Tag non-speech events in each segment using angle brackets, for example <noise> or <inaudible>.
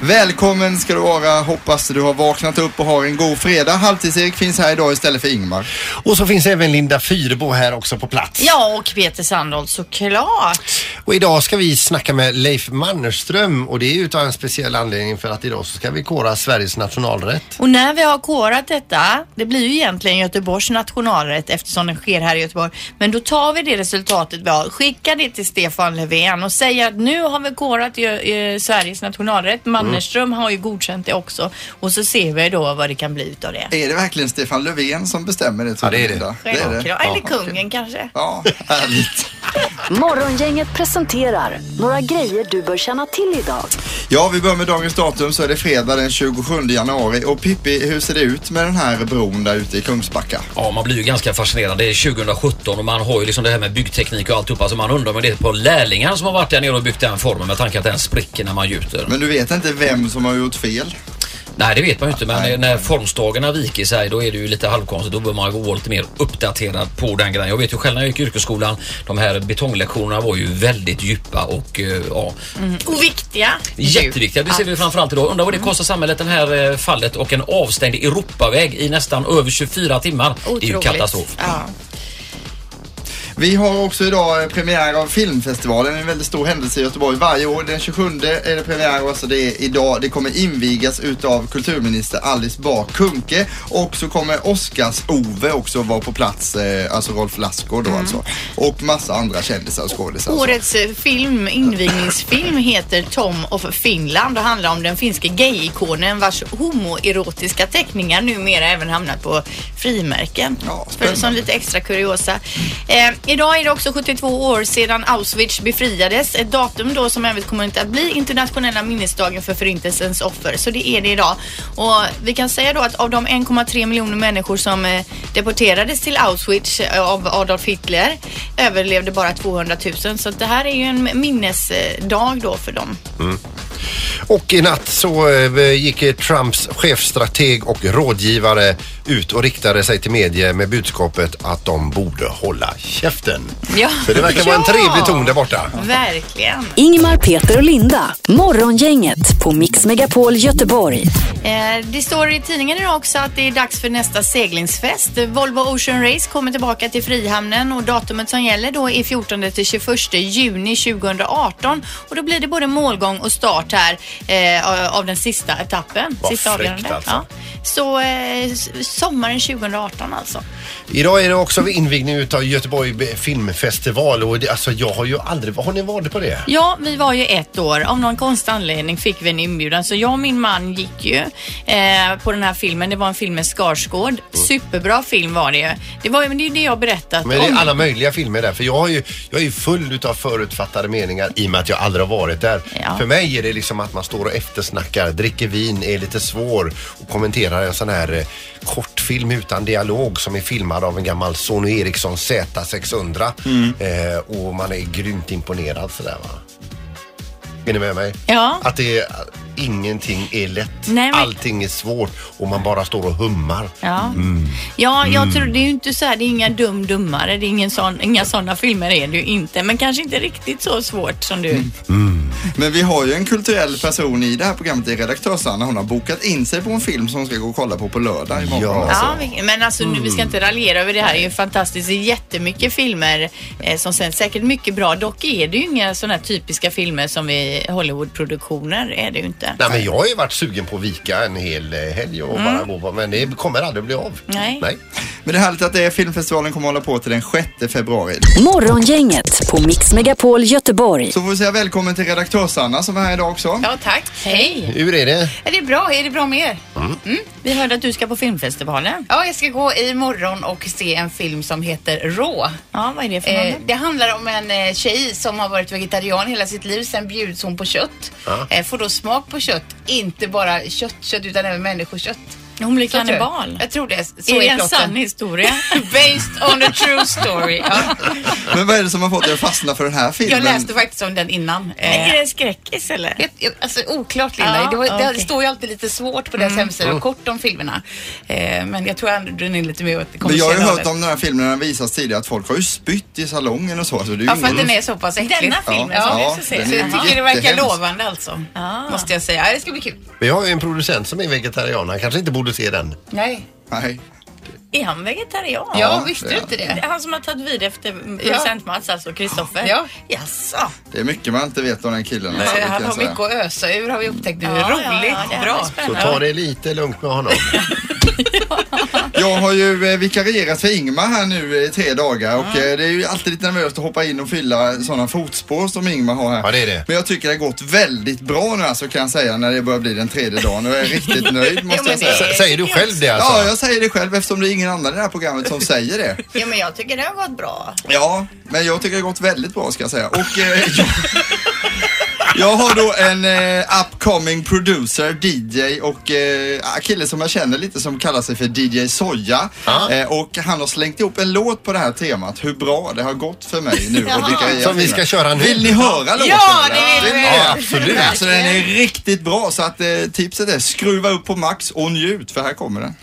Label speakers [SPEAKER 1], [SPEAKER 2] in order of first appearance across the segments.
[SPEAKER 1] Välkommen ska du vara. Hoppas du har vaknat upp och har en god fredag. Halvtids-Erik finns här idag istället för Ingmar.
[SPEAKER 2] Och så finns även Linda Fyrebo här också på plats.
[SPEAKER 3] Ja, och Peter Sandholt såklart.
[SPEAKER 2] Och idag ska vi snacka med Leif Mannerström och det är utav en speciell anledning för att idag så ska vi kora Sveriges nationalrätt.
[SPEAKER 3] Och när vi har korat detta, det blir ju egentligen Göteborgs nationalrätt eftersom den sker här i Göteborg. Men då tar vi det resultatet vi har, skickar det till Stefan Löfven och säger att nu har vi korat eh, Sveriges nationalrätt. Mannerström har ju godkänt det också. Och så ser vi då vad det kan bli utav det.
[SPEAKER 1] Är det verkligen Stefan Löfven som bestämmer det? tror
[SPEAKER 2] Ja, det är
[SPEAKER 1] du,
[SPEAKER 2] det.
[SPEAKER 1] Linda?
[SPEAKER 3] Självklart. Eller
[SPEAKER 1] Ja,
[SPEAKER 3] kungen kanske.
[SPEAKER 1] Ja, härligt.
[SPEAKER 4] Morgongänget presenterar några grejer du bör känna till idag.
[SPEAKER 1] Ja, vi börjar med dagens datum så är det fredag den 27 januari. Och Pippi, hur ser det ut med den här bron där ute i Kungsbacka?
[SPEAKER 5] Ja, man blir ju ganska fascinerad. Det är 2017 och man har ju liksom det här med byggteknik och alltihopa. Så man undrar om det är på lärlingar som har varit där nere och byggt den formen med tanke att den spricker när man gjuter.
[SPEAKER 1] Men du vet inte vem som har gjort fel?
[SPEAKER 5] Nej, det vet man ju inte. Men när formstagarna viker sig då är det ju lite halvkonstigt. Då bör man gå lite mer uppdaterad på den grejen. Jag vet ju själv när jag gick i yrkesskolan. De här betonglektionerna var ju väldigt djupa och eh, ja,
[SPEAKER 3] Och viktiga.
[SPEAKER 5] jätteviktiga. Det ser vi framförallt idag. Undrar vad det kostar samhället det här eh, fallet och en avstängd Europaväg i nästan över 24 timmar. Det är ju
[SPEAKER 3] Otroligt.
[SPEAKER 5] katastrof.
[SPEAKER 3] Ja.
[SPEAKER 1] Vi har också idag eh, premiär av filmfestivalen, en väldigt stor händelse i Göteborg varje år. Den 27 är det premiär alltså det är idag. Det kommer invigas utav kulturminister Alice Bah Kuhnke och så kommer Oscars-Ove också vara på plats, eh, alltså Rolf Lassgård då alltså. Och massa andra kändisar och skådisar. och så.
[SPEAKER 3] Årets eh, film, invigningsfilm heter Tom of Finland och handlar om den finske gay-ikonen vars homoerotiska teckningar numera även hamnat på frimärken.
[SPEAKER 1] Ja, spännande.
[SPEAKER 3] som lite extra kuriosa. Eh, idag är det också 72 år sedan Auschwitz befriades. Ett datum då som även kommer att bli internationella minnesdagen för förintelsens offer. Så det är det idag. Och vi kan säga då att av de 1,3 miljoner människor som eh, deporterades till Auschwitz eh, av Adolf Hitler överlevde bara 200 000. Så det här är ju en minnesdag då för dem. Mm.
[SPEAKER 2] Och i natt så eh, gick Trumps chefstrateg och rådgivare ut och riktade sig till medier med budskapet att de borde hålla käften.
[SPEAKER 3] Ja.
[SPEAKER 2] Så det verkar vara en trevlig ton där borta.
[SPEAKER 3] Verkligen.
[SPEAKER 4] Ingmar, Peter och Linda. Morgongänget på Mix Megapol Göteborg.
[SPEAKER 3] Eh, det står i tidningen idag också att det är dags för nästa seglingsfest. Volvo Ocean Race kommer tillbaka till Frihamnen och datumet som gäller då är 14 till 21 juni 2018 och då blir det både målgång och start här eh, av den sista etappen.
[SPEAKER 2] Vad
[SPEAKER 3] sista
[SPEAKER 2] fräckt
[SPEAKER 3] avgörande.
[SPEAKER 2] alltså.
[SPEAKER 3] Ja. Så eh, sommaren 2018 alltså.
[SPEAKER 2] Idag är det också invigning utav Göteborg filmfestival och det, alltså jag har ju aldrig, har ni varit på det?
[SPEAKER 3] Ja, vi var ju ett år. Av någon konstig anledning fick vi en inbjudan. Så jag och min man gick ju eh, på den här filmen. Det var en film med Skarsgård. Superbra film var det ju. Det var ju det är ju det jag berättat
[SPEAKER 2] Men det är
[SPEAKER 3] om.
[SPEAKER 2] alla möjliga filmer där för jag, har ju, jag är ju full utav förutfattade meningar i och med att jag aldrig har varit där.
[SPEAKER 3] Ja.
[SPEAKER 2] För mig är det liksom att man står och eftersnackar, dricker vin, är lite svår och kommenterar en sån här eh, kortfilm utan dialog som är filmad av en gammal Sony Ericsson Z600
[SPEAKER 3] Mm.
[SPEAKER 2] eh, och man är grymt imponerad sådär va. Är ni med mig?
[SPEAKER 3] Ja.
[SPEAKER 2] Att det är, ingenting är lätt.
[SPEAKER 3] Nej, men-
[SPEAKER 2] Allting är svårt och man bara står och hummar.
[SPEAKER 3] Ja,
[SPEAKER 2] Mm.
[SPEAKER 3] ja jag tror det är ju inte så här, det är inga dum-dummare, det är ingen sån, inga sådana filmer är det ju inte. Men kanske inte riktigt så svårt som du.
[SPEAKER 1] Men vi har ju en kulturell person i det här programmet, det är redaktörs-Anna. Hon har bokat in sig på en film som hon ska gå och kolla på på lördag imorgon.
[SPEAKER 2] Ja.
[SPEAKER 1] Alltså.
[SPEAKER 3] Ja, men alltså nu, vi ska inte raljera över det här. Det är ju fantastiskt. Det är jättemycket filmer eh, som sen säkert mycket bra. Dock är det ju inga sådana här typiska filmer som vi Hollywoodproduktioner är det ju inte.
[SPEAKER 2] Nej men jag har ju varit sugen på att vika en hel eh, helg och bara gå på men det kommer aldrig bli av.
[SPEAKER 3] Mm. Nej.
[SPEAKER 2] Nej.
[SPEAKER 1] Men det är härligt att det är filmfestivalen kommer hålla på till den 6 februari.
[SPEAKER 4] Morgongänget på Mix Megapol Göteborg.
[SPEAKER 1] Så får vi säga välkommen till redaktörs-Anna som är här idag också.
[SPEAKER 6] Ja, tack.
[SPEAKER 3] Hej!
[SPEAKER 2] Hur är det?
[SPEAKER 6] Är det bra? Är det bra med er?
[SPEAKER 3] Mm. Vi hörde att du ska på filmfestivalen.
[SPEAKER 6] Ja, jag ska gå imorgon och se en film som heter Rå.
[SPEAKER 3] Ja, vad är det för
[SPEAKER 6] Eh,
[SPEAKER 3] något?
[SPEAKER 6] det handlar om en eh, tjej som har varit vegetarian hela sitt liv. Sen bjuds hon på kött.
[SPEAKER 2] Ja.
[SPEAKER 6] Eh, får då smak på kött. Inte bara köttkött utan även människokött.
[SPEAKER 3] Hon blir kannibal.
[SPEAKER 6] Jag tror det. Så
[SPEAKER 3] är det en sann historia? <laughs>
[SPEAKER 6] Based on a true story. Ja. <laughs>
[SPEAKER 1] Men vad är det som har fått dig att fastna för den här filmen?
[SPEAKER 6] Jag läste faktiskt om den innan. Eh,
[SPEAKER 3] Är det en skräckis eller?
[SPEAKER 6] Jag- Alltså oklart Linda.
[SPEAKER 3] Ja,
[SPEAKER 6] det, var, det
[SPEAKER 3] okej.
[SPEAKER 6] står ju alltid lite svårt på deras hemsida, kort om filmerna. Eh, men jag tror ändå den är lite mer åt det
[SPEAKER 1] Men jag har ju hört om den här filmen när den visats tidigare att folk har ju spytt i salongen och så. så det är
[SPEAKER 6] Ja, för att den är så pass äcklig.
[SPEAKER 3] Denna filmen
[SPEAKER 1] Ja, ja, den
[SPEAKER 6] Så jag tycker det verkar lovande alltså.
[SPEAKER 3] Ah.
[SPEAKER 6] Måste jag säga. Ja, det ska bli kul.
[SPEAKER 2] Vi har ju en producent som är vegetarian. Han kanske inte borde se den.
[SPEAKER 6] Nej.
[SPEAKER 1] Nej.
[SPEAKER 3] Är han vegetarian?
[SPEAKER 6] Ja, visste du
[SPEAKER 1] är
[SPEAKER 6] inte
[SPEAKER 3] Det han som har tagit vid efter producent-Mats, alltså Kristoffer?
[SPEAKER 6] Ja.
[SPEAKER 3] Jaså?
[SPEAKER 1] Det är mycket man inte vet om den killen. Alltså, det kan
[SPEAKER 6] Han har
[SPEAKER 1] säga.
[SPEAKER 6] mycket att ösa ur har vi upptäckt nu.
[SPEAKER 3] Ja, ja,
[SPEAKER 6] Roligt,
[SPEAKER 3] ja, det här är
[SPEAKER 6] bra.
[SPEAKER 2] Så ta det lite lugnt med honom. <laughs>
[SPEAKER 1] Jag har ju eh, vikarierat för Ingmar här nu i tre dagar och eh, det är ju alltid lite nervöst att hoppa in och fylla sådana fotspår som Ingmar har här.
[SPEAKER 2] Ja, det är det.
[SPEAKER 1] Men jag tycker det har gått väldigt bra nu alltså kan jag säga när det börjar bli den tredje dagen och jag är riktigt <laughs> nöjd måste
[SPEAKER 6] men
[SPEAKER 1] jag säga.
[SPEAKER 2] Säger du själv det alltså?
[SPEAKER 1] Ja, jag säger det själv eftersom det är ingen annan i det här programmet som säger det.
[SPEAKER 3] Ja, men jag tycker det har gått bra.
[SPEAKER 1] Ja, men jag tycker det har gått väldigt bra ska jag säga. Och eh, jag, jag har då en eh, upcoming producer, DJ och eh, kille som jag känner lite som kallar sig för DJ Soja. Eh, och han har slängt ihop en låt på det här temat. Hur bra det har gått för mig nu och vikariera
[SPEAKER 2] Som vi ska köra nu.
[SPEAKER 1] Vill ni höra låten?
[SPEAKER 6] Ja, det vill vi.
[SPEAKER 2] Ja, absolut.
[SPEAKER 1] Alltså den är riktigt bra så att eh, tipset är skruva upp på max och njut för här kommer den.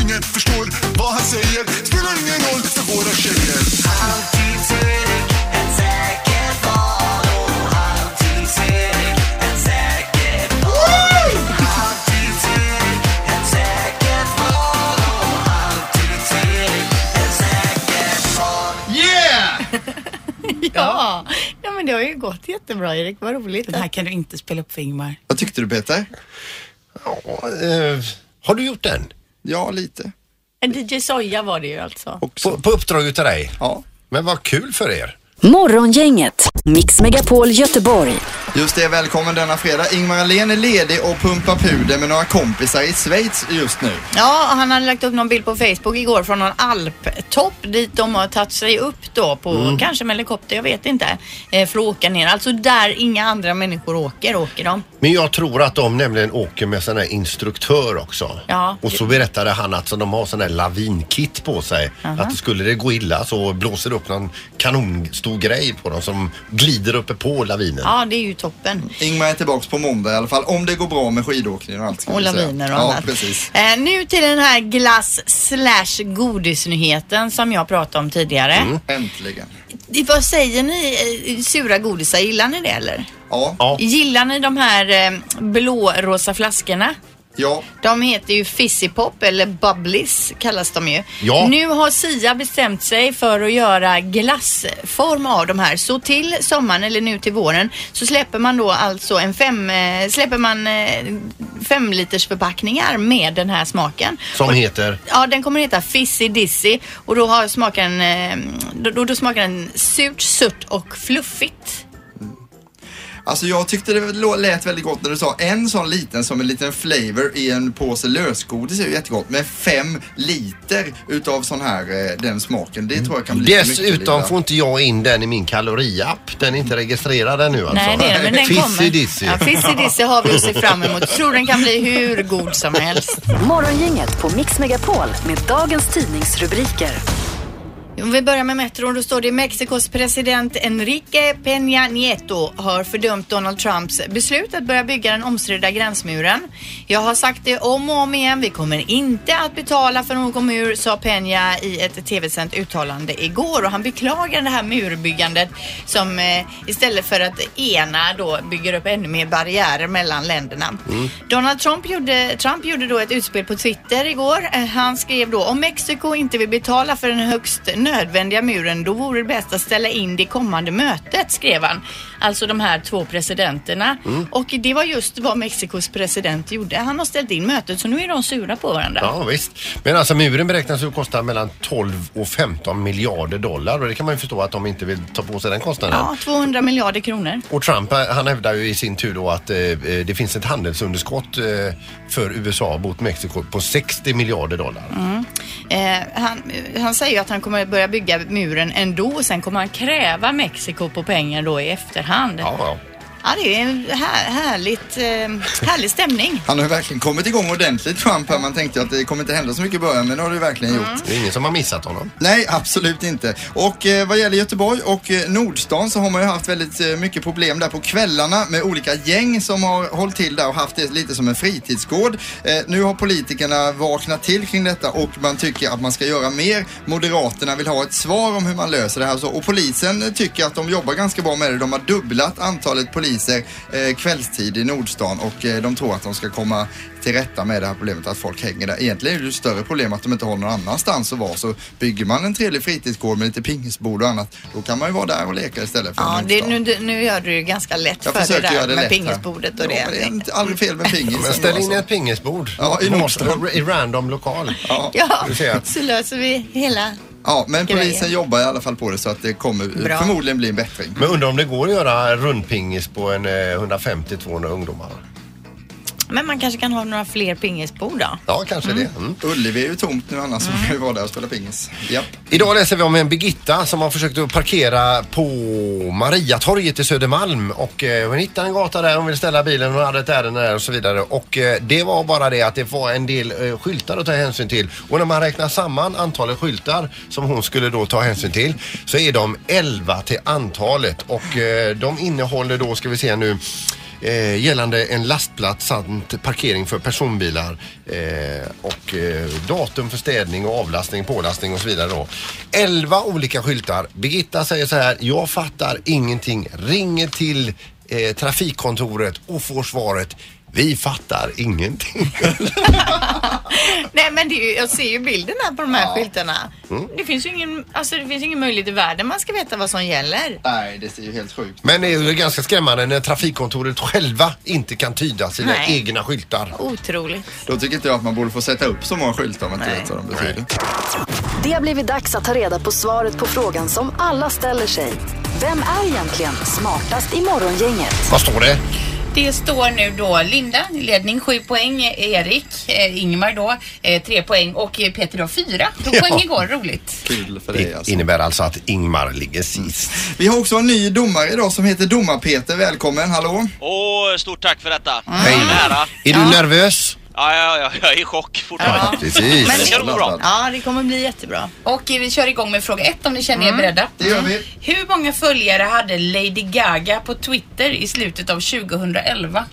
[SPEAKER 7] Ingen förstår vad han säger. Spelar ingen roll för våra tjejer.
[SPEAKER 1] Yeah!
[SPEAKER 3] Men det har ju gått jättebra Erik. Vad roligt.
[SPEAKER 6] Den här kan du inte spela upp för Ingmar.
[SPEAKER 1] Vad tyckte du Peter?
[SPEAKER 2] Ja, eh, har du gjort den?
[SPEAKER 1] Ja, lite.
[SPEAKER 3] En DJ Soja var det ju alltså.
[SPEAKER 1] Också.
[SPEAKER 2] På, på uppdrag utav dig?
[SPEAKER 1] Ja.
[SPEAKER 2] Men vad kul för er.
[SPEAKER 4] Morgongänget, Mix Megapol Göteborg.
[SPEAKER 1] Just det, välkommen denna fredag. Ingmar Ahlén är ledig och pumpar puder med några kompisar i Schweiz just nu.
[SPEAKER 3] Ja, han hade lagt upp någon bild på Facebook igår från någon alptopp dit de har tagit sig upp då på kanske med helikopter, jag vet inte, eh, för att åka ner. Alltså där inga andra människor åker, åker de.
[SPEAKER 2] Men jag tror att de nämligen åker med sån här instruktör också.
[SPEAKER 3] Ja.
[SPEAKER 2] Och så berättade han att så de har sån här lavinkit på sig. Att skulle det gå illa så blåser det upp någon kanonstor grej på dem som glider uppe på lavinen.
[SPEAKER 3] Ja, det är ju toppen.
[SPEAKER 1] Ingmar är tillbaks på måndag i alla fall, om det går bra med skidåkning och allt. ska
[SPEAKER 3] Och
[SPEAKER 1] vi säga.
[SPEAKER 3] laviner och
[SPEAKER 1] Ja,
[SPEAKER 3] annat.
[SPEAKER 1] precis.
[SPEAKER 3] Eh, nu till den här glass slash godisnyheten som jag pratade om tidigare.
[SPEAKER 1] Äntligen.
[SPEAKER 3] Eh, Vad säger ni, eh, sura godisar, gillar ni det eller?
[SPEAKER 1] Ja,
[SPEAKER 2] Ja.
[SPEAKER 3] Gillar ni de här eh, blå-rosa flaskorna?
[SPEAKER 1] Ja.
[SPEAKER 3] De heter ju Fizzy Pop eller Bubblies kallas de ju.
[SPEAKER 2] Ja.
[SPEAKER 3] Nu har Sia bestämt sig för att göra glassform av de här. Så till sommaren eller nu till våren så släpper man då alltså en fem, eh, släpper man eh, fem liters förpackningar med den här smaken.
[SPEAKER 2] Som heter?
[SPEAKER 3] Ja, den kommer heta Fizzy Dizzy och då har smaken, eh, då, då, då smakar den surt, sött och fluffigt.
[SPEAKER 1] Alltså jag tyckte det lät väldigt gott när du sa en sån liten som en liten flavor i en påse lösgodis är ju jättegott. Men fem liter utav sån här, eh, den smaken, det tror jag kan bli
[SPEAKER 2] Dessutom får inte jag in den i min kaloriapp. Den är inte registrerad ännu alltså.
[SPEAKER 3] Nej, det är den, men den. <laughs>
[SPEAKER 2] Dizzy.
[SPEAKER 3] Ja, <laughs> Dizzy har vi att se fram emot. Tror den kan bli hur god som helst.
[SPEAKER 4] Morgongänget på Mix Megapol med dagens tidningsrubriker.
[SPEAKER 3] Om vi börjar med Metro, då står det Mexikos president Enrique Peña Nieto har fördömt Donald Trumps beslut att börja bygga den omstridda gränsmuren. Jag har sagt det om och om igen, vi kommer inte att betala för någon mur, sa Peña i ett tv-sänt uttalande igår och han beklagar det här murbyggandet som eh, istället för att ena då bygger upp ännu mer barriärer mellan länderna. Donald Trump gjorde, Trump gjorde då ett utspel på Twitter igår. Eh, Han skrev då om Mexiko inte vill betala för den högst nödvändiga muren, då vore det bäst att ställa in det kommande mötet, skrev han. Alltså de här två presidenterna.
[SPEAKER 2] Mm.
[SPEAKER 3] Och det var just vad Mexikos president gjorde. Han har ställt in mötet, så nu är de sura på varandra.
[SPEAKER 2] Ja visst. Men alltså muren beräknas ju kosta mellan 12 och 15 miljarder dollar och det kan man ju förstå att de inte vill ta på sig den kostnaden.
[SPEAKER 3] Ja, 200 miljarder kronor.
[SPEAKER 2] Och Trump eh, han hävdar ju i sin tur då att eh, eh, det finns ett handelsunderskott eh, för USA mot Mexiko på 60 miljarder dollar.
[SPEAKER 3] Mm. Eh, han, han säger ju att han kommer börja bygga muren ändå och sen kommer han kräva Mexiko på pengar då i efterhand.
[SPEAKER 2] Ja, ja.
[SPEAKER 3] Ja, det är en här, härligt, eh, härlig stämning.
[SPEAKER 1] Han har verkligen kommit igång ordentligt Trump här. Man tänkte att det kommer inte hända så mycket i början men det har det verkligen
[SPEAKER 3] Mm.
[SPEAKER 1] gjort.
[SPEAKER 2] Det är ingen som har missat honom.
[SPEAKER 1] Nej, absolut inte. Och eh, vad gäller Göteborg och eh, Nordstan så har man ju haft väldigt eh, mycket problem där på kvällarna med olika gäng som har hållit till där och haft det lite som en fritidsgård. Eh, nu har politikerna vaknat till kring detta och man tycker att man ska göra mer. Moderaterna vill ha ett svar om hur man löser det här så, och polisen tycker att de jobbar ganska bra med det. De har dubblat antalet poliser eh, kvällstid i Nordstan och eh, de tror att de ska komma till rätta med det här problemet att folk hänger där. Egentligen är det ju större problem att de inte har någon annanstans att vara. Så bygger man en trevlig fritidsgård med lite pingisbord och annat, då kan man ju vara där och leka istället för
[SPEAKER 3] Ja, det, nu, nu gör du det ganska lätt
[SPEAKER 1] Jag
[SPEAKER 3] för dig där
[SPEAKER 1] det
[SPEAKER 3] med pingisbordet och
[SPEAKER 1] Ja,
[SPEAKER 3] det.
[SPEAKER 1] men det är inte aldrig fel med <laughs> pingis.
[SPEAKER 2] Men ställ in ett pingisbord.
[SPEAKER 1] Ja, i.
[SPEAKER 2] I random lokal.
[SPEAKER 1] Ja.
[SPEAKER 3] Ja,
[SPEAKER 2] Du ser att-
[SPEAKER 3] så löser vi hela...
[SPEAKER 1] Ja, men
[SPEAKER 3] Grejer.
[SPEAKER 1] polisen jobbar i alla fall på det så att det kommer
[SPEAKER 3] Bra.
[SPEAKER 1] förmodligen bli en bättring.
[SPEAKER 2] Men undrar om det går att göra rundpingis på en eh, 150-200 ungdomar?
[SPEAKER 3] Men man kanske kan ha några fler pingisbord då?
[SPEAKER 2] Ja, kanske det. Mm.
[SPEAKER 1] Ullevi är ju tomt nu annars så får vi vara där och spela pingis. Japp.
[SPEAKER 2] Idag läser vi om en Birgitta som har försökt att parkera på Mariatorget i Södermalm och eh, hon hittade en gata där, hon ville ställa bilen, hon hade ett ärende där och så vidare och eh, det var bara det att det var en del eh, skyltar att ta hänsyn till och när man räknar samman antalet skyltar som hon skulle då ta hänsyn till så är de 11 till antalet och eh, de innehåller då, ska vi se nu Eh, gällande en lastplats samt parkering för personbilar eh, och eh, datum för städning och avlastning, pålastning och så vidare då. 11 olika skyltar. Birgitta säger så här, jag fattar ingenting. Ringer till eh, trafikkontoret och får svaret, vi fattar ingenting. <laughs>
[SPEAKER 3] Nej men det är ju, jag ser ju bilden här på de här skyltarna.
[SPEAKER 2] Mm.
[SPEAKER 3] Det finns ju ingen, alltså det finns ingen möjlighet i världen man ska veta vad som gäller.
[SPEAKER 1] Nej, det ser ju helt sjukt.
[SPEAKER 2] Men det är ju ganska skrämmande när trafikkontoret själva inte kan tyda sina
[SPEAKER 3] Nej.
[SPEAKER 2] egna skyltar.
[SPEAKER 3] Otroligt.
[SPEAKER 1] Då tycker inte jag att man borde få sätta upp så många skyltar om man inte
[SPEAKER 3] Nej.
[SPEAKER 1] vet vad de betyder.
[SPEAKER 4] Det har blivit dags att ta reda på svaret på frågan som alla ställer sig. Vem är egentligen smartast i morgongänget?
[SPEAKER 2] Vad står det?
[SPEAKER 6] Det står nu då Linda i ledning, sju poäng. Erik, eh, Ingmar då, eh, tre poäng och eh, Peter då fyra. Tog
[SPEAKER 2] Ja.
[SPEAKER 6] poäng igår, roligt.
[SPEAKER 1] Kul för
[SPEAKER 2] Det
[SPEAKER 1] dig alltså.
[SPEAKER 2] innebär alltså att Ingmar ligger sist.
[SPEAKER 1] Vi har också en ny domare idag som heter Domar-Peter. Välkommen, hallå?
[SPEAKER 8] Åh, stort tack för detta.
[SPEAKER 2] Hej.
[SPEAKER 8] Nära.
[SPEAKER 2] Är du nervös?
[SPEAKER 8] Ja, ja, ja, jag är i chock fortfarande.
[SPEAKER 2] Precis.
[SPEAKER 8] Men det ska nog bra.
[SPEAKER 3] Ja, det kommer bli jättebra.
[SPEAKER 6] Och vi kör igång med fråga ett om ni känner er beredda.
[SPEAKER 1] Det gör vi.
[SPEAKER 6] Hur många följare hade Lady Gaga på Twitter i slutet av 2011?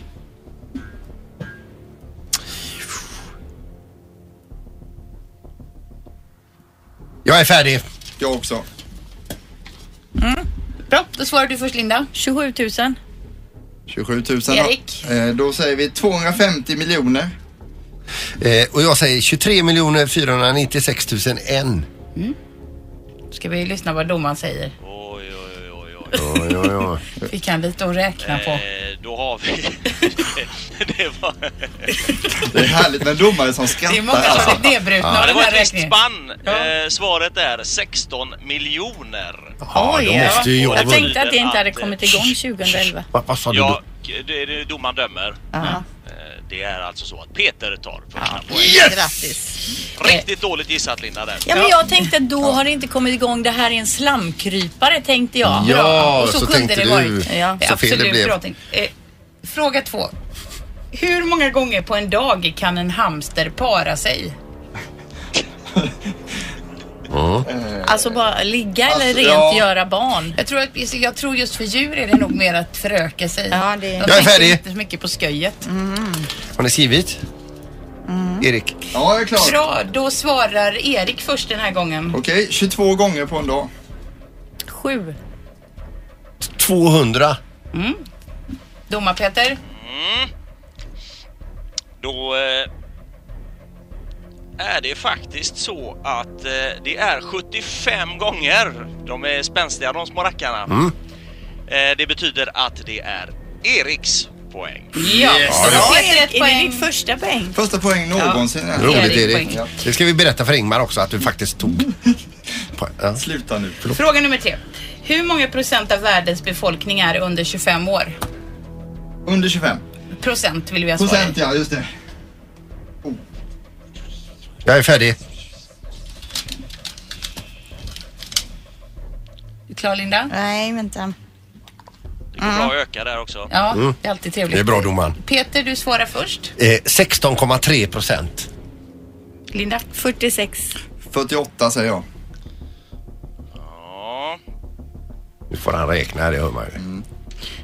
[SPEAKER 2] Jag är färdig.
[SPEAKER 1] Jag också.
[SPEAKER 6] Bra, då svarar du först Linda.
[SPEAKER 3] 27 000.
[SPEAKER 1] 27 000.
[SPEAKER 6] Erik.
[SPEAKER 1] Eh, Då säger vi 250 miljoner.
[SPEAKER 2] Eh, och jag säger 23 miljoner 496 000 en.
[SPEAKER 6] Ska vi lyssna vad domaren säger.
[SPEAKER 8] Oj, oj, oj, oj.
[SPEAKER 2] Oj, oj.
[SPEAKER 6] Vi <laughs> kan lite att räkna på.
[SPEAKER 8] Eh, då har vi... <laughs> det var...
[SPEAKER 1] Det är härligt med domare som skrattar.
[SPEAKER 6] Det är många
[SPEAKER 1] alltså.
[SPEAKER 6] som är nedbrutna
[SPEAKER 8] Ja,
[SPEAKER 6] av
[SPEAKER 8] det
[SPEAKER 6] den
[SPEAKER 8] var
[SPEAKER 6] här
[SPEAKER 8] ett visst
[SPEAKER 6] räkningen.
[SPEAKER 8] spann.
[SPEAKER 6] Ja.
[SPEAKER 8] Eh, svaret är 16 miljoner.
[SPEAKER 2] Ja, då
[SPEAKER 3] ja.
[SPEAKER 2] måste ju jag
[SPEAKER 3] tänkte att det inte hade kommit igång 2011.
[SPEAKER 2] Vad, vad sa du
[SPEAKER 8] Ja, det är det domaren dömer.
[SPEAKER 3] Ja.
[SPEAKER 8] Det är alltså så att Peter tar första
[SPEAKER 3] Ja.
[SPEAKER 8] poäng.
[SPEAKER 3] Grattis.
[SPEAKER 8] Riktigt dåligt gissat Linda där.
[SPEAKER 3] Ja, men jag tänkte att då har det inte kommit igång. Det här är en slamkrypare, tänkte jag.
[SPEAKER 2] Ja,
[SPEAKER 6] och
[SPEAKER 2] så,
[SPEAKER 6] så kunde
[SPEAKER 2] tänkte
[SPEAKER 6] det
[SPEAKER 2] du.
[SPEAKER 6] varit.
[SPEAKER 3] Ja.
[SPEAKER 2] Så fel det
[SPEAKER 6] Absolut
[SPEAKER 2] blev.
[SPEAKER 6] bra tänkt. Eh, fråga två. Hur många gånger på en dag kan en hamster para sig?
[SPEAKER 3] Alltså bara ligga eller
[SPEAKER 1] Alltså,
[SPEAKER 3] rent
[SPEAKER 1] ja.
[SPEAKER 3] göra barn.
[SPEAKER 6] Jag tror, att, jag tror just för djur är det nog mer att föröka sig.
[SPEAKER 3] Ja, det-
[SPEAKER 6] De
[SPEAKER 3] Jag
[SPEAKER 2] är
[SPEAKER 6] tänker
[SPEAKER 2] färdig.
[SPEAKER 6] inte så mycket på sköjet.
[SPEAKER 2] Har ni skrivit? Erik?
[SPEAKER 1] Ja, jag är klar.
[SPEAKER 6] Bra, då svarar Erik först den här gången.
[SPEAKER 1] Okej, 22 gånger på en dag.
[SPEAKER 3] Sju.
[SPEAKER 2] 200.
[SPEAKER 6] Domar Peter.
[SPEAKER 8] Då eh, är det faktiskt så att eh, det är 75 gånger. De är spänstiga de små rackarna.
[SPEAKER 2] Mm.
[SPEAKER 8] Eh, det betyder att det är Eriks poäng.
[SPEAKER 6] Ja,
[SPEAKER 1] Yes. Ja,
[SPEAKER 6] då
[SPEAKER 3] Är
[SPEAKER 6] är det poäng.
[SPEAKER 3] ditt första poäng?
[SPEAKER 1] Första poäng någonsin. Ja.
[SPEAKER 2] Roligt
[SPEAKER 6] Erik
[SPEAKER 2] Erik.
[SPEAKER 6] poäng.
[SPEAKER 2] Det ska vi berätta för Ingmar också att du faktiskt tog. <laughs> Ja.
[SPEAKER 1] Sluta nu. Förlåt.
[SPEAKER 6] Fråga nummer tre. Hur många procent av världens befolkning är under 25 år?
[SPEAKER 1] Under 25.
[SPEAKER 6] Procent vill vi ha svar.
[SPEAKER 1] Procent ja, just det.
[SPEAKER 2] Jag är färdig.
[SPEAKER 6] Du klar Linda?
[SPEAKER 3] Nej, vänta.
[SPEAKER 8] Det går bra att öka där också.
[SPEAKER 6] Ja, det är alltid trevligt.
[SPEAKER 2] Det är bra domaren.
[SPEAKER 6] Peter, du svarar först.
[SPEAKER 2] Eh, 16,3 procent.
[SPEAKER 6] Linda?
[SPEAKER 3] 46.
[SPEAKER 1] 48 säger jag.
[SPEAKER 8] Ja.
[SPEAKER 2] Nu får han räkna här, det hör man ju.
[SPEAKER 1] Mm.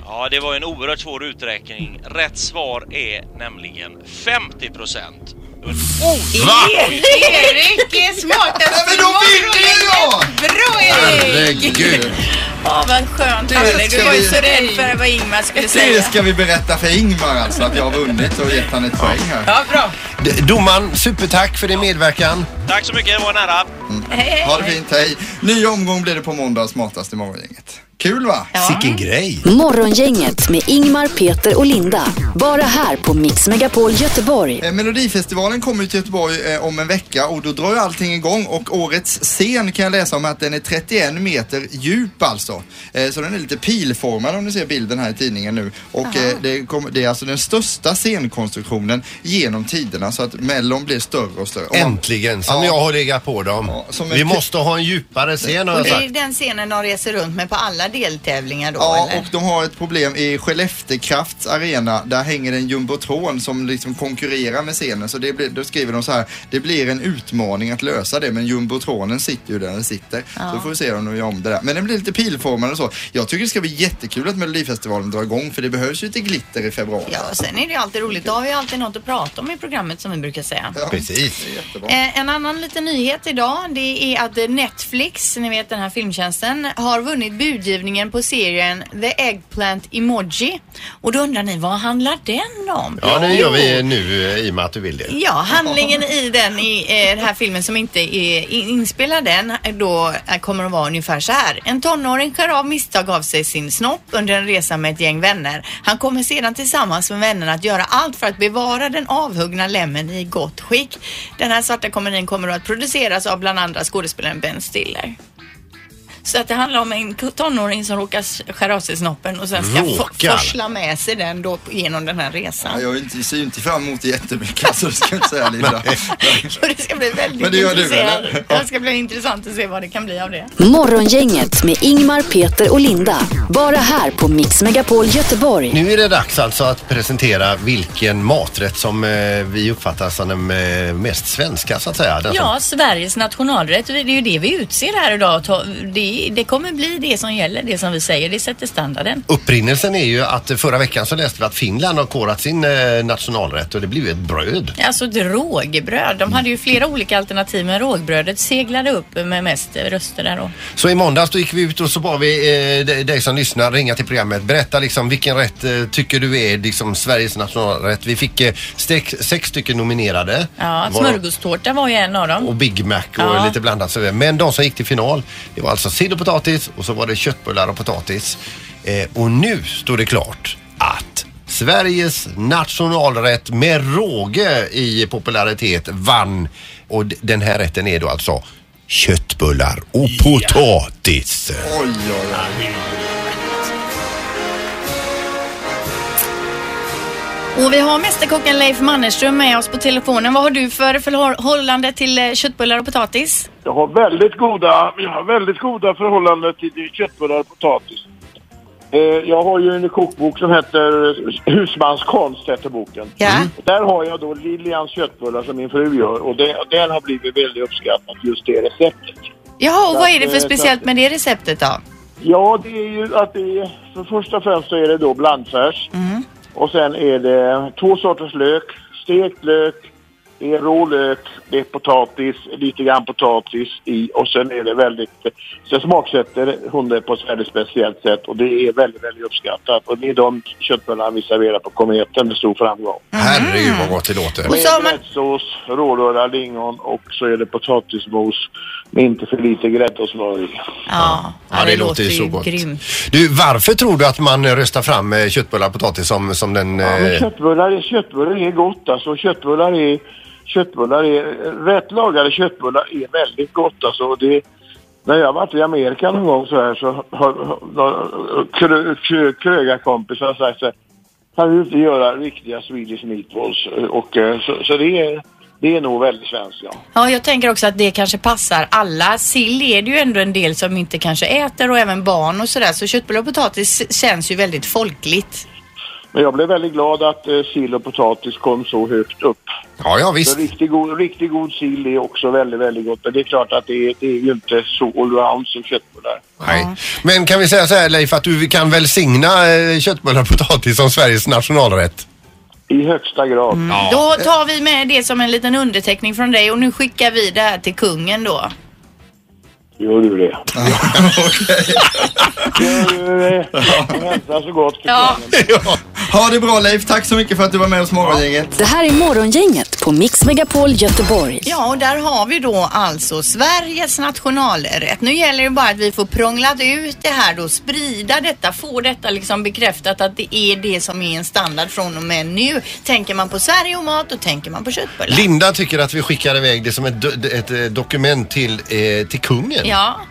[SPEAKER 8] ja, det var en oerhört svår uträkning. Rätt svar är nämligen 50 procent.
[SPEAKER 6] Erik är smartast
[SPEAKER 1] Nej, men då vinner jag!
[SPEAKER 6] Bra Erik!
[SPEAKER 2] Herregud.
[SPEAKER 3] Ja, vad skönt.
[SPEAKER 1] Det ska
[SPEAKER 3] Du var ju så rädd för vad Ingmar skulle
[SPEAKER 1] Det
[SPEAKER 3] säga.
[SPEAKER 1] ska vi berätta för Ingmar alltså, att jag har vunnit och gett han ett poäng här.
[SPEAKER 6] Ja, bra.
[SPEAKER 2] D- Domaren, supertack för din medverkan.
[SPEAKER 8] Tack så mycket, det var nära.
[SPEAKER 1] Ha det fint, hej. Ny omgång blir det på måndag, smartast i morgongänget. Kul va?
[SPEAKER 2] Sicken grej.
[SPEAKER 4] Morgongänget med Ingmar, Peter och Linda. Bara här på Mix Megapol Göteborg.
[SPEAKER 1] Eh, Melodifestivalen kommer ju till Göteborg eh, om en vecka och då drar ju allting igång och årets scen kan jag läsa om att den är 31 meter djup alltså. Eh, så den är lite pilformad om ni ser bilden här i tidningen nu. Och eh, det, kommer- det är alltså den största scenkonstruktionen genom tiderna så att Mellon blir större och större. Och
[SPEAKER 2] Äntligen, som
[SPEAKER 1] Ja.
[SPEAKER 2] jag har legat på dem.
[SPEAKER 1] Ja,
[SPEAKER 2] Vi måste ha en djupare scen har
[SPEAKER 3] Och
[SPEAKER 2] jag
[SPEAKER 3] det är
[SPEAKER 2] sagt.
[SPEAKER 3] den scenen de reser runt med på alla deltävlingar då,
[SPEAKER 1] Ja,
[SPEAKER 3] eller?
[SPEAKER 1] och de har ett problem i Skellefteå Krafts arena. Där hänger en jumbotron som liksom konkurrerar med scenen. Så det blir, då skriver de så här, det blir en utmaning att lösa det, men jumbotronen sitter ju där den sitter. Så får vi se om de gör om det där. Men den blir lite pilformad och så. Jag tycker det ska bli jättekul att Melodifestivalen drar igång, för det behövs ju lite glitter i februari.
[SPEAKER 3] Ja, och sen är det ju alltid roligt. Då har vi alltid något att prata om i programmet som vi brukar säga.
[SPEAKER 1] Ja,
[SPEAKER 2] Precis.
[SPEAKER 3] Eh, en annan liten nyhet idag det är att Netflix, ni vet den här filmtjänsten, har vunnit budgivningen på serien The Eggplant Emoji. Och då undrar ni, vad handlar den om?
[SPEAKER 2] Ja, det gör vi nu eh, i och med att du vill det.
[SPEAKER 3] Ja, handlingen i den, i eh, den här filmen som inte är in- inspelad än, eh, då eh, kommer att vara ungefär så här. En tonåring skär av misstag av sig sin snopp under en resa med ett gäng vänner. Han kommer sedan tillsammans med vännerna att göra allt för att bevara den avhuggna lemmen i gott skick. Den här svarta komedin kommer att produceras av bland andra skådespelaren Ben Stiller. Så att det handlar om en tonåring som råkar skära av sig snoppen och sen ska
[SPEAKER 2] Råkar?
[SPEAKER 3] forsla med sig den då genom den här resan.
[SPEAKER 1] Ja, jag är inte, ser ju inte fram emot det jättemycket, alltså, det ska jag inte säga Linda. <laughs>
[SPEAKER 3] Och det ska bli väldigt
[SPEAKER 1] Men det gör du,
[SPEAKER 3] intressant.
[SPEAKER 1] eller?
[SPEAKER 3] Det ska bli intressant att se vad det kan bli av det.
[SPEAKER 4] Morgongänget med Ingmar, Peter och Linda. Bara här på Mix Megapol Göteborg.
[SPEAKER 2] Nu är det dags alltså att presentera vilken maträtt som eh, vi uppfattar som den eh, mest svenska så att säga. Den
[SPEAKER 9] Ja, Sveriges nationalrätt. Det är ju det vi utser här idag. Ta- Det, det kommer bli det som gäller, det som vi säger. Det sätter standarden.
[SPEAKER 2] Upprinnelsen är ju att förra veckan så läste vi att Finland har korat sin eh, nationalrätt och det ju ett bröd.
[SPEAKER 9] Alltså ett rågbröd. De hade ju flera olika alternativ men rågbrödet seglade upp med mest röster där då.
[SPEAKER 2] Så i måndags då gick vi ut och så bad vi eh, dig- som lyssnar ringa till programmet. Berätta liksom vilken rätt eh, tycker du är liksom Sveriges nationalrätt. Vi fick eh, sex, sex stycken nominerade.
[SPEAKER 9] Ja, smörgåstårta var ju en av dem.
[SPEAKER 2] och Big Mac och
[SPEAKER 9] Ja.
[SPEAKER 2] lite blandat. Men de som gick till final, det var alltså sill och potatis och så var det köttbullar och potatis. Eh, och nu står det klart att Sveriges nationalrätt med råge i popularitet vann. Och den här rätten är då alltså köttbullar och potatis.
[SPEAKER 1] Oj, oj, oj.
[SPEAKER 3] Och vi har mästerkocken Leif Mannerström med oss på telefonen. Vad har du för förhållande till eh, köttbullar och potatis?
[SPEAKER 10] Jag har väldigt goda, jag har väldigt goda förhållanden till köttbullar och potatis. Eh, Jag har ju en kokbok som heter Husmanskonst, heter boken.
[SPEAKER 3] Ja.
[SPEAKER 10] Där har jag då Lilians köttbullar som min fru gör och det, den har blivit väldigt uppskattat, just det receptet.
[SPEAKER 3] Jaha, och
[SPEAKER 10] Så
[SPEAKER 3] vad är det för
[SPEAKER 10] eh,
[SPEAKER 3] speciellt med det receptet då?
[SPEAKER 10] Ja, det är ju att det är, för först och främst så är det då blandfärs. Och sen är det två sorters lök, stekt lök, det är rå lök, det är potatis, lite grann potatis i och sen är det väldigt... Sen smaksätter hon det på ett väldigt speciellt sätt och det är väldigt, väldigt uppskattat. Och det är de köttbullarna vi serverar på Kometen med stor framgång.
[SPEAKER 2] Herregud vad gott det låter.
[SPEAKER 10] Med gräddsås, rårörda lingon och så är det potatismos med inte för lite grädde och smör i.
[SPEAKER 3] Ja,
[SPEAKER 2] Ja, det, låter ju så gott.
[SPEAKER 3] grymt.
[SPEAKER 2] Du, varför tror du att man röstar fram eh, köttbullar och potatis som, som den...
[SPEAKER 10] Ja, men
[SPEAKER 2] eh,
[SPEAKER 10] köttbullar, är- köttbullar är gott alltså. Köttbullar är, köttbullar är, rätt lagade köttbullar är väldigt gott alltså. Det, när jag varit i Amerika någon gång så här så har, har, har krö, krö, krögarkompisar sagt så här, kan du inte göra riktiga Swedish meatballs? Och, eh, så, så det, är, det är nog väldigt svenskt ja.
[SPEAKER 3] Ja, jag tänker också att det kanske passar alla. Sill är det ju ändå en del som inte kanske äter och även barn och sådär. Så köttbullar och potatis känns ju väldigt folkligt.
[SPEAKER 10] Men jag blev väldigt glad att eh, sill och potatis kom så högt upp.
[SPEAKER 2] Ja, ja visst.
[SPEAKER 10] Så riktigt god, riktigt god sill är också väldigt, väldigt gott. Men det är klart att det är, det är ju inte så allround som köttbullar.
[SPEAKER 2] Nej. Men kan vi säga så här Leif att du kan välsigna eh, köttbullar och potatis som Sveriges nationalrätt?
[SPEAKER 10] I högsta grad.
[SPEAKER 2] Ja.
[SPEAKER 3] Då tar vi med det som en liten underteckning från dig och nu skickar vi det här till kungen då.
[SPEAKER 10] Gör du det? <laughs> Gör du det? Hälsa så gott för
[SPEAKER 3] Ja.
[SPEAKER 1] Ha det bra Leif, tack så mycket för att du var med oss morgongänget.
[SPEAKER 4] Det här är Morgongänget på Mix Megapol Göteborg.
[SPEAKER 3] Ja, och där har vi då alltså Sveriges nationalrätt. Nu gäller det bara att vi får prånglat ut det här då, sprida detta, få detta liksom bekräftat att det är det som är en standard från och med nu. Tänker man på Sverige och mat, då tänker man på köttbullar.
[SPEAKER 2] Linda tycker att vi skickar iväg det som ett, do- ett, eh, dokument till, eh, till kungen.
[SPEAKER 3] Ja.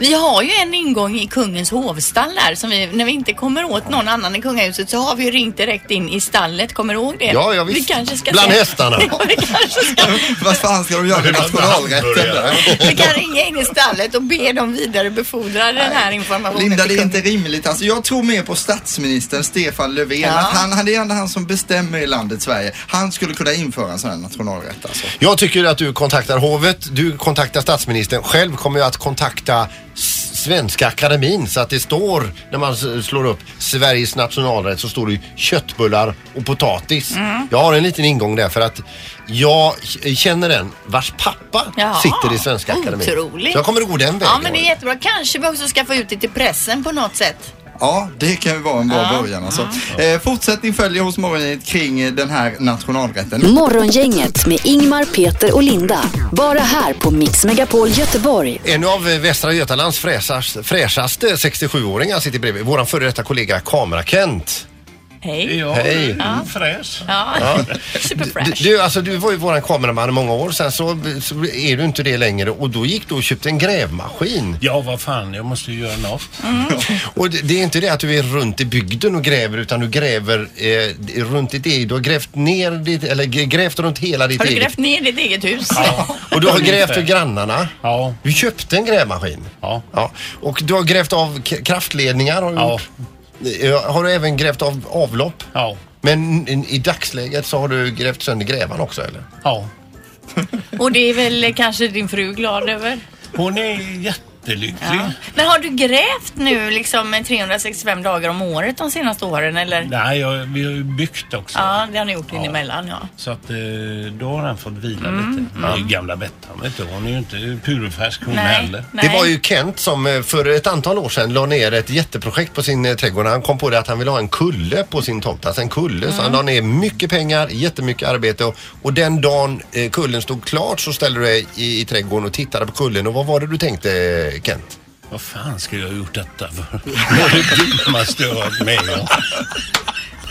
[SPEAKER 3] Vi har ju en ingång i kungens hovstall där som vi, när vi inte kommer åt någon annan i kungahuset så har vi ju ringt direkt in i stallet. Kommer du ihåg det?
[SPEAKER 1] Ja, ja, visst.
[SPEAKER 3] Vi kanske ska
[SPEAKER 1] Bland
[SPEAKER 3] se-
[SPEAKER 1] hästarna. <laughs>
[SPEAKER 3] Ja, vi kanske ska
[SPEAKER 1] Vad fan ska de göra med nationalrätten där?
[SPEAKER 3] Vi kan ringa in i stallet och be dem vidarebefordra den här informationen
[SPEAKER 1] Linda, det är inte rimligt. Alltså, jag tror mer på statsministern Stefan Löfven.
[SPEAKER 3] Ja.
[SPEAKER 1] Att han, han är ändå han som bestämmer i landet Sverige. Han skulle kunna införa en sån här nationalrätt alltså.
[SPEAKER 2] Jag tycker att du kontaktar hovet, du kontaktar statsministern. Själv kommer jag att kontakta Svenska Akademin så att det står när man slår upp Sveriges nationalrätt så står det köttbullar och potatis.
[SPEAKER 3] Mm.
[SPEAKER 2] Jag har en liten ingång där för att jag känner en vars pappa
[SPEAKER 3] Jaha.
[SPEAKER 2] sitter i Svenska Akademin.
[SPEAKER 3] Otroligt.
[SPEAKER 2] Så jag kommer att gå den vägen.
[SPEAKER 3] Ja, men det är jättebra. Kanske vi också ska få ut det till pressen på något sätt.
[SPEAKER 1] Ja, det kan ju vara en bra
[SPEAKER 3] Ja.
[SPEAKER 1] början alltså. Eh, fortsättning följer hos morgongänget kring eh, den här nationalrätten.
[SPEAKER 4] Morgongänget med Ingmar, Peter och Linda. Bara här på Mix Megapol Göteborg.
[SPEAKER 2] En av eh, Västra Götalands fräschaste, fräschaste 67-åringar sitter bredvid. Vår före detta kollega Kamera-Kent.
[SPEAKER 3] Hej.
[SPEAKER 2] Ja, Hej.
[SPEAKER 3] Ja.
[SPEAKER 11] Fräs.
[SPEAKER 3] Ja,
[SPEAKER 2] Ja. <laughs>
[SPEAKER 3] superfresh.
[SPEAKER 2] Du, alltså, du var ju våran kameraman i många år. Sen så, så är du inte det längre och då gick du och köpte en grävmaskin.
[SPEAKER 11] Ja, vad fan, jag måste ju göra något.
[SPEAKER 2] Och det, det är inte det att du är runt i bygden och gräver utan du gräver eh, runt ditt eget. Du har grävt ner ditt, eller grävt runt hela ditt
[SPEAKER 3] Har du
[SPEAKER 2] eget.
[SPEAKER 3] grävt ner ditt eget hus? <laughs>
[SPEAKER 2] Och du har grävt för grannarna.
[SPEAKER 11] Ja.
[SPEAKER 2] Du köpte en grävmaskin.
[SPEAKER 11] Ja.
[SPEAKER 2] ja. Och du har grävt av kraftledningar. Har du,
[SPEAKER 11] Ja.
[SPEAKER 2] gjort. Eh, har du även grävt av avlopp?
[SPEAKER 11] Ja.
[SPEAKER 2] Men i- dagsläget så har du grävt sönder grävan också eller?
[SPEAKER 11] Ja.
[SPEAKER 3] Och det är väl kanske din fru glad över?
[SPEAKER 11] Hon är jättelycklig.
[SPEAKER 3] Ja. Men har du grävt nu liksom med 365 dagar om året de senaste åren eller?
[SPEAKER 11] Nej, jag, vi har ju byggt också.
[SPEAKER 3] Ja, det har ni gjort in emellan ja.
[SPEAKER 11] Så att eh, då har han fått vila
[SPEAKER 3] Mm,
[SPEAKER 11] lite. Men det är gamla Bettan vet du. Hon är ju inte purfärsk hon
[SPEAKER 3] Nej,
[SPEAKER 11] heller.
[SPEAKER 2] Det var ju Kent som eh, för ett antal år sedan la ner ett jätteprojekt på sin eh, trädgård. Han kom på det att han ville ha en kulle på sin tomt. Alltså en kulle. Så han la ner mycket pengar, jättemycket arbete och, och den dagen kullen stod klart så ställde du dig i, i trädgården och tittade på kullen. Och vad var det du tänkte Eh, Kent?
[SPEAKER 11] Vad fan skulle jag ha gjort detta för? <laughs> Det är det dummaste jag har varit med om.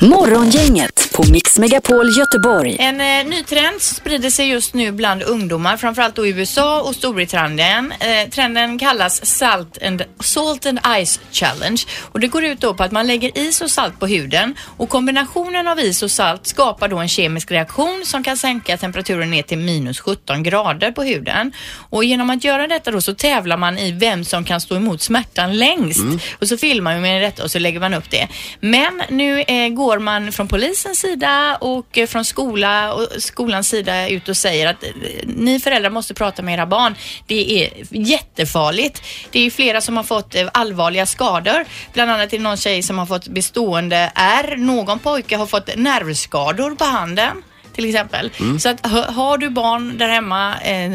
[SPEAKER 4] Morgongänget på Mix Megapol Göteborg.
[SPEAKER 3] En eh, ny trend sprider sig just nu bland ungdomar, framförallt då i USA och Storbritannien. Eh, trenden kallas Salt and, Salt and Ice Challenge och det går ut då på att man lägger is och salt på huden och kombinationen av is och salt skapar då en kemisk reaktion som kan sänka temperaturen ner till minus 17 grader på huden. Och genom att göra detta då så tävlar man i vem som kan stå emot smärtan längst. Och så filmar man med detta och så lägger man upp det. Men nu eh, går man från polisens sida och eh, från skola och skolans sida ut och säger att eh, ni föräldrar måste prata med era barn. Det är jättefarligt. Det är flera som har fått eh, allvarliga skador. Bland annat är det någon tjej som har fått bestående ärr. Någon pojke har fått nervskador på handen. till exempel.
[SPEAKER 5] Mm.
[SPEAKER 3] Så att har du barn där hemma, eh,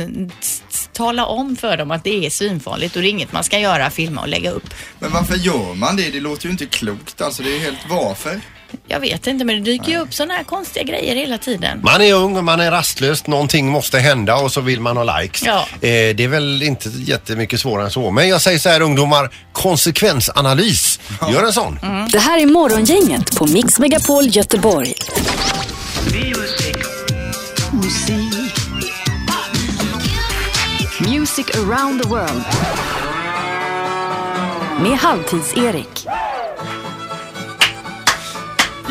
[SPEAKER 3] tala om för dem att det är svinfarligt och det är inget man ska göra, filma och lägga upp.
[SPEAKER 1] Men varför gör man det? Det låter ju inte klokt alltså. Det är helt varför?
[SPEAKER 3] Jag vet inte men det dyker ju upp sådana här konstiga grejer hela tiden.
[SPEAKER 2] Man är ung och man är rastlös, någonting måste hända och så vill man ha likes.
[SPEAKER 3] Ja.
[SPEAKER 2] Eh, det är väl inte jättemycket svårare än så. Men jag säger så här ungdomar, konsekvensanalys. Gör en sån.
[SPEAKER 4] Det här är Morgongänget på Mix Megapol Göteborg. Music around the world. Med Halvtids-Erik.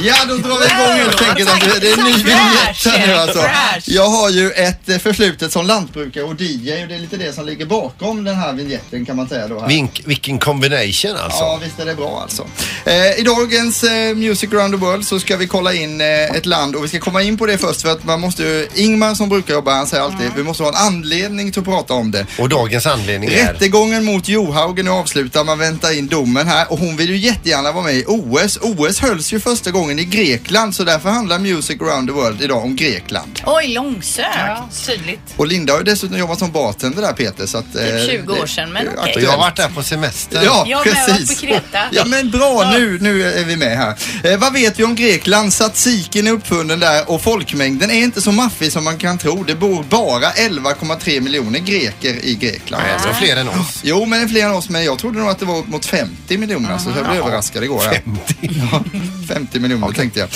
[SPEAKER 1] Ja, då drar vi igång helt enkelt. Alltså, det är en ny vignett här nu alltså. Jag har ju ett eh, förflutet som lantbrukare och DJ och det är lite det som ligger bakom den här vignetten kan man säga då. Här.
[SPEAKER 2] Vink, vilken combination alltså.
[SPEAKER 1] Ja, visst är det bra alltså. Eh, I dagens eh, Music around the world så ska vi kolla in eh, ett land och vi ska komma in på det först för att man måste ju, Ingmar som brukar jobba, han säger alltid vi måste ha en anledning till att prata om det.
[SPEAKER 2] Och dagens anledning är?
[SPEAKER 1] Rättegången mot Johaug är nu avslutad, man väntar in domen här och hon vill ju jättegärna vara med i OS. OS hölls ju första gången i Grekland så därför handlar Music around the world idag om Grekland.
[SPEAKER 3] Oj, långsökt.
[SPEAKER 6] tydligt.
[SPEAKER 1] Och Linda har ju dessutom jobbat som bartender där Peter så att... eh,
[SPEAKER 3] Typ 20 år
[SPEAKER 1] det-
[SPEAKER 3] sedan, men okej.
[SPEAKER 1] aktuellt.
[SPEAKER 2] Jag har varit där på semester.
[SPEAKER 1] Ja,
[SPEAKER 3] Jag har med varit
[SPEAKER 1] precis.
[SPEAKER 3] på Kreta.
[SPEAKER 1] Ja, men bra. Nu, nu är vi med här. Eh, vad vet vi om Grekland? Tzatzikin är uppfunnen där och folkmängden är inte så maffig som man kan tro. Det bor bara 11,3 miljoner greker i Grekland.
[SPEAKER 2] Nej, är fler än oss.
[SPEAKER 1] Jo, men det är fler än oss. Men jag trodde nog att det var mot 50 miljoner. Så jag blev överraskad igår. Här. 50? Ja, 50 miljoner tänkte jag.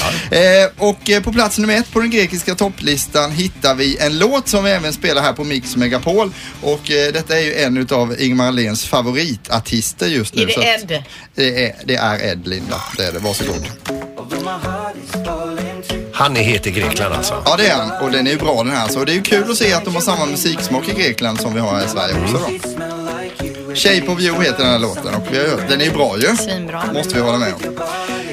[SPEAKER 1] Eh, och eh, på plats nummer ett på den grekiska topplistan hittar vi en låt som vi även spelar här på Mix Megapol. Och eh, detta är ju en utav Ingmar Ahlens favoritartister just nu.
[SPEAKER 3] Är det
[SPEAKER 1] så att-
[SPEAKER 3] Ed?
[SPEAKER 1] det är, det är Ed, Linda. Det är det. Varsågod.
[SPEAKER 2] Han är het i Grekland alltså.
[SPEAKER 1] Ja, det är han. Och den är ju bra den här. Så det är ju kul att se att de har samma musiksmak i Grekland som vi har här i Sverige också då. Shape of you heter den här låten och vi har hört, den är ju bra ju.
[SPEAKER 3] Svinbra.
[SPEAKER 1] Måste vi hålla med om.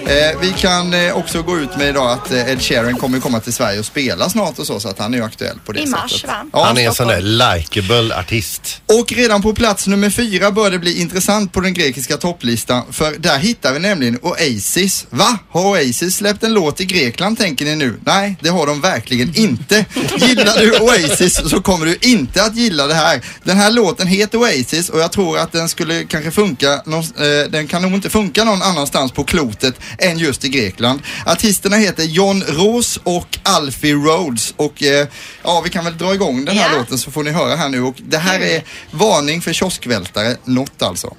[SPEAKER 1] Eh, vi kan eh, också gå ut med idag att eh, Ed Sheeran kommer komma till Sverige och spela snart och så, så att han är ju aktuell på det
[SPEAKER 3] I
[SPEAKER 1] sättet.
[SPEAKER 3] mars, va?
[SPEAKER 1] Ja,
[SPEAKER 2] Han är en sån där likeable artist.
[SPEAKER 1] Och redan på plats nummer fyra börjar det bli intressant på den grekiska topplistan för där hittar vi nämligen Oasis. Va? Har Oasis släppt en låt i Grekland tänker ni nu? Nej, det har de verkligen inte. <laughs> Gillar du Oasis så kommer du inte att gilla det här. Den här låten heter Oasis och jag tror att den skulle kanske funka, någon- eh, den kan nog inte funka någon annanstans på klotet än just i Grekland. Artisterna heter John Roos och Alfie Rhodes och eh, ja, vi kan väl dra igång den här
[SPEAKER 3] Ja.
[SPEAKER 1] låten så får ni höra här nu och det här är varning för kioskvältare, något alltså.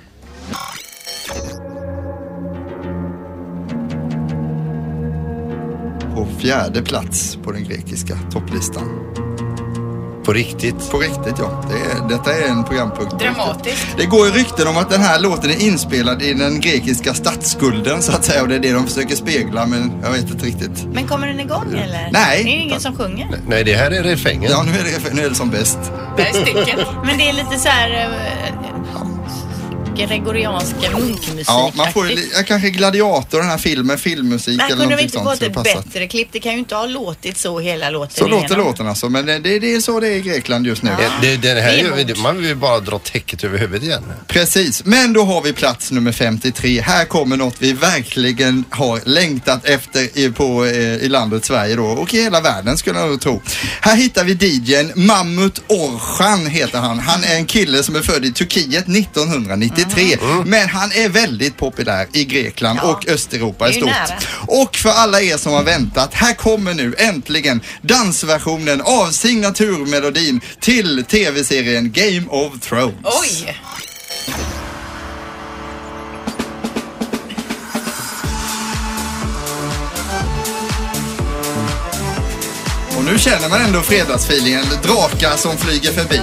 [SPEAKER 1] På fjärde plats på den grekiska topplistan.
[SPEAKER 2] På riktigt?
[SPEAKER 1] På riktigt ja. Det är, detta är en programpunkt.
[SPEAKER 6] Dramatiskt.
[SPEAKER 1] Det går ju rykten om att den här låten är inspelad i den grekiska statsskulden så att säga och det är det de försöker spegla men jag vet inte riktigt.
[SPEAKER 3] Men kommer den igång eller?
[SPEAKER 1] Nej.
[SPEAKER 3] Det är ingen som sjunger.
[SPEAKER 2] Nej, det här är refrängen.
[SPEAKER 1] Ja, nu är det, nu är det som bäst.
[SPEAKER 6] Det är stycken.
[SPEAKER 3] Men det är lite så här eh, gregorianska munkmusik
[SPEAKER 1] Ja, man får ja, kanske Gladiator, den här filmen, filmmusik
[SPEAKER 3] Men
[SPEAKER 1] eller
[SPEAKER 3] kunde
[SPEAKER 1] någonting
[SPEAKER 3] inte
[SPEAKER 1] sånt.
[SPEAKER 3] fått
[SPEAKER 1] så
[SPEAKER 3] ett
[SPEAKER 1] det passar.
[SPEAKER 3] bättre klipp? Det kan ju inte ha låtit så hela låten
[SPEAKER 1] Så låter
[SPEAKER 3] igenom.
[SPEAKER 1] låten alltså, men det, det, det är så det är i Grekland just nu.
[SPEAKER 2] Det, det, det här ju- man vill ju bara dra täcket över huvudet igen.
[SPEAKER 1] Precis, men då har vi plats nummer 53. Här kommer något vi verkligen har längtat efter i, på, eh, i landet Sverige då och i hela världen skulle jag nog tro. Här hittar vi DJn Mammut Orhan heter han. Han är en kille som är född i Turkiet 1993 men han är väldigt populär i Grekland
[SPEAKER 3] Ja.
[SPEAKER 1] och Östeuropa i stort.
[SPEAKER 3] nära.
[SPEAKER 1] Och för alla er som har väntat, här kommer nu äntligen dansversionen av signaturmelodin till tv-serien Game of Thrones.
[SPEAKER 6] Oj!
[SPEAKER 1] Och nu känner man ändå fredagsfeelingen. Drakar som flyger förbi.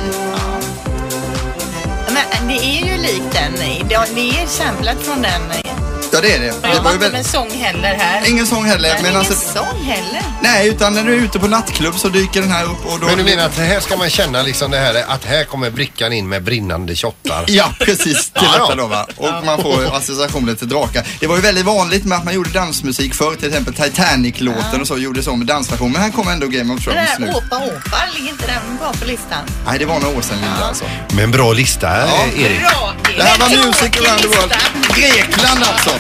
[SPEAKER 3] Men det är ju likt den. Det det är samplat från den.
[SPEAKER 1] Ja, det är det.
[SPEAKER 6] Jag
[SPEAKER 1] det
[SPEAKER 6] har
[SPEAKER 1] var ju
[SPEAKER 6] inte
[SPEAKER 1] väl...
[SPEAKER 6] med sång heller här.
[SPEAKER 1] Ingen sång heller.
[SPEAKER 3] Men
[SPEAKER 1] Men
[SPEAKER 3] ingen
[SPEAKER 1] alltså,
[SPEAKER 3] sång heller.
[SPEAKER 1] nej, utan när du är ute på nattklubb så dyker den här upp och då...
[SPEAKER 2] Men du menar att här ska man känna liksom det här att här kommer brickan in med brinnande shottar?
[SPEAKER 1] Ja, precis. Till
[SPEAKER 2] Ja, ja.
[SPEAKER 1] detta då va. Och man får associationer till drakar. Det var ju väldigt vanligt med att man gjorde dansmusik förr, till exempel Titanic-låten och så gjorde så med dansversion. Men här kommer ändå Game of Thrones
[SPEAKER 3] där
[SPEAKER 1] nu.
[SPEAKER 3] Åpa Åpa, ligger inte den bra på listan?
[SPEAKER 1] Nej, det var några år sedan Linda alltså.
[SPEAKER 2] Men bra lista,
[SPEAKER 1] Ja.
[SPEAKER 2] Erik.
[SPEAKER 6] Bra!
[SPEAKER 1] Det här var Music around the world. Grekland alltså.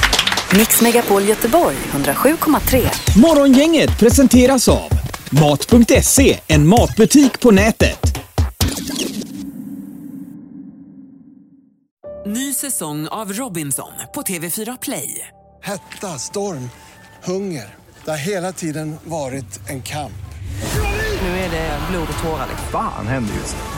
[SPEAKER 4] Mix Megapol Göteborg 107,3.
[SPEAKER 12] Morgongänget presenteras av Mat.se, en matbutik på nätet.
[SPEAKER 13] Ny säsong av Robinson på TV4 Play.
[SPEAKER 14] Hetta, storm, hunger. Det har hela tiden varit en kamp.
[SPEAKER 13] Nu är det blod och tårar.
[SPEAKER 15] Fan händer just nu.